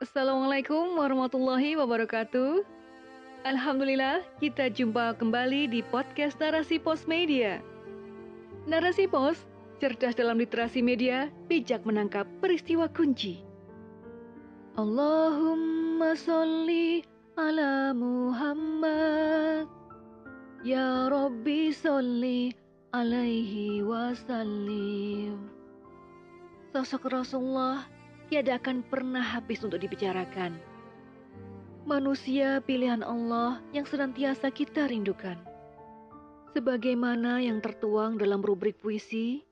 Assalamualaikum warahmatullahi wabarakatuh. Alhamdulillah, kita jumpa kembali di podcast Narasi Pos Media. Narasi Pos, cerdas dalam literasi media, bijak menangkap peristiwa kunci. Allahumma sholli ala Muhammad. Ya Rabbi sholli alaihi wasallim. Sosok Rasulullah tiada akan pernah habis untuk dibicarakan. Manusia pilihan Allah yang senantiasa kita rindukan. Sebagaimana yang tertuang dalam rubrik puisi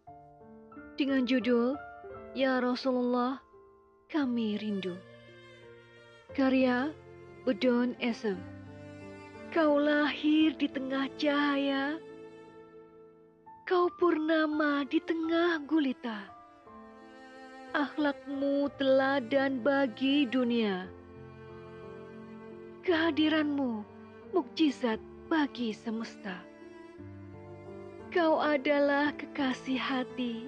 dengan judul Ya Rasulullah, kami rindu. Karya Udon Esem. Kau lahir di tengah cahaya, kau purnama di tengah gulita akhlakmu teladan bagi dunia. Kehadiranmu mukjizat bagi semesta. Kau adalah kekasih hati.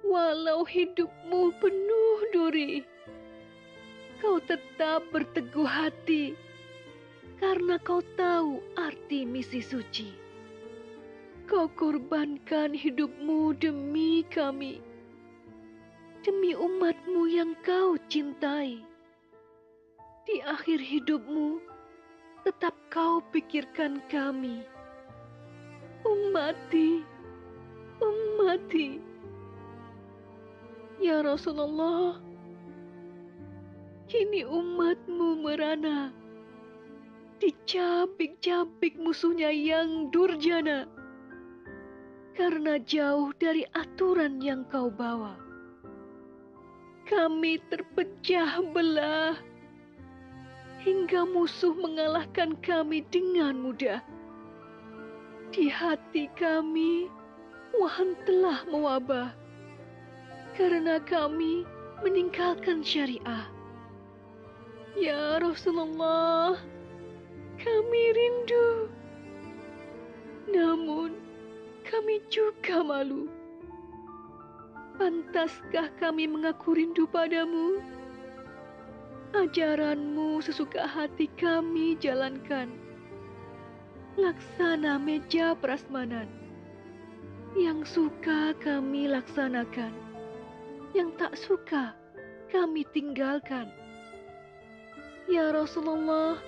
Walau hidupmu penuh duri, kau tetap berteguh hati karena kau tahu arti misi suci. Kau korbankan hidupmu demi kami demi umatmu yang kau cintai. Di akhir hidupmu, tetap kau pikirkan kami. Umati, umati. Ya Rasulullah, kini umatmu merana. Dicabik-cabik musuhnya yang durjana. Karena jauh dari aturan yang kau bawa kami terpecah belah hingga musuh mengalahkan kami dengan mudah. Di hati kami, wahan telah mewabah karena kami meninggalkan syariah. Ya Rasulullah, kami rindu. Namun, kami juga malu Pantaskah kami mengaku rindu padamu? Ajaranmu sesuka hati kami jalankan. Laksana meja prasmanan. Yang suka kami laksanakan. Yang tak suka kami tinggalkan. Ya Rasulullah,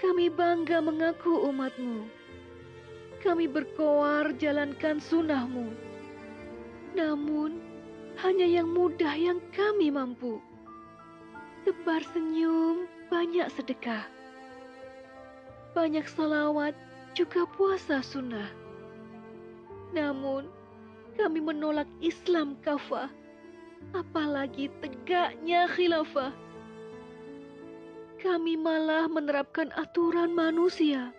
kami bangga mengaku umatmu. Kami berkoar jalankan sunnahmu namun, hanya yang mudah yang kami mampu. Tebar senyum, banyak sedekah. Banyak salawat, juga puasa sunnah. Namun, kami menolak Islam kafah, apalagi tegaknya khilafah. Kami malah menerapkan aturan manusia.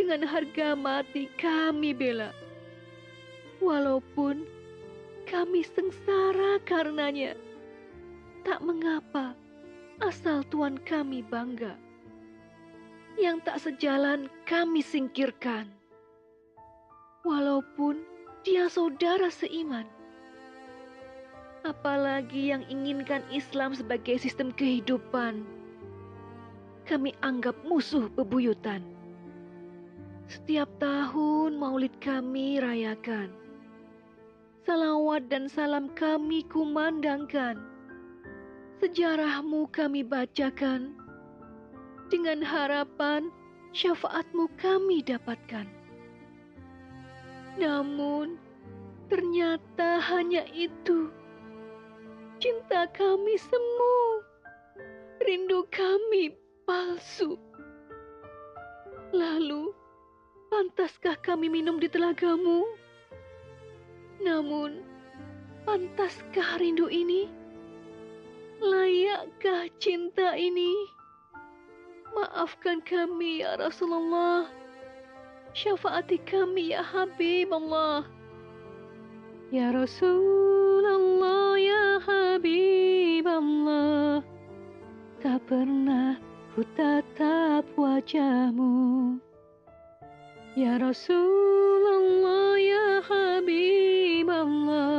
Dengan harga mati kami bela Walaupun kami sengsara karenanya, tak mengapa asal Tuhan kami bangga. Yang tak sejalan kami singkirkan. Walaupun dia saudara seiman. Apalagi yang inginkan Islam sebagai sistem kehidupan. Kami anggap musuh bebuyutan. Setiap tahun maulid kami rayakan salawat dan salam kami kumandangkan. Sejarahmu kami bacakan. Dengan harapan syafaatmu kami dapatkan. Namun, ternyata hanya itu. Cinta kami semu. Rindu kami palsu. Lalu, pantaskah kami minum di telagamu? Namun, pantaskah rindu ini? Layakkah cinta ini? Maafkan kami ya Rasulullah. Syafaati kami ya Habib Allah. Ya Rasulullah ya Habib Allah. Tak pernah ku tatap wajahmu. Ya Rasulullah ya Habib Allah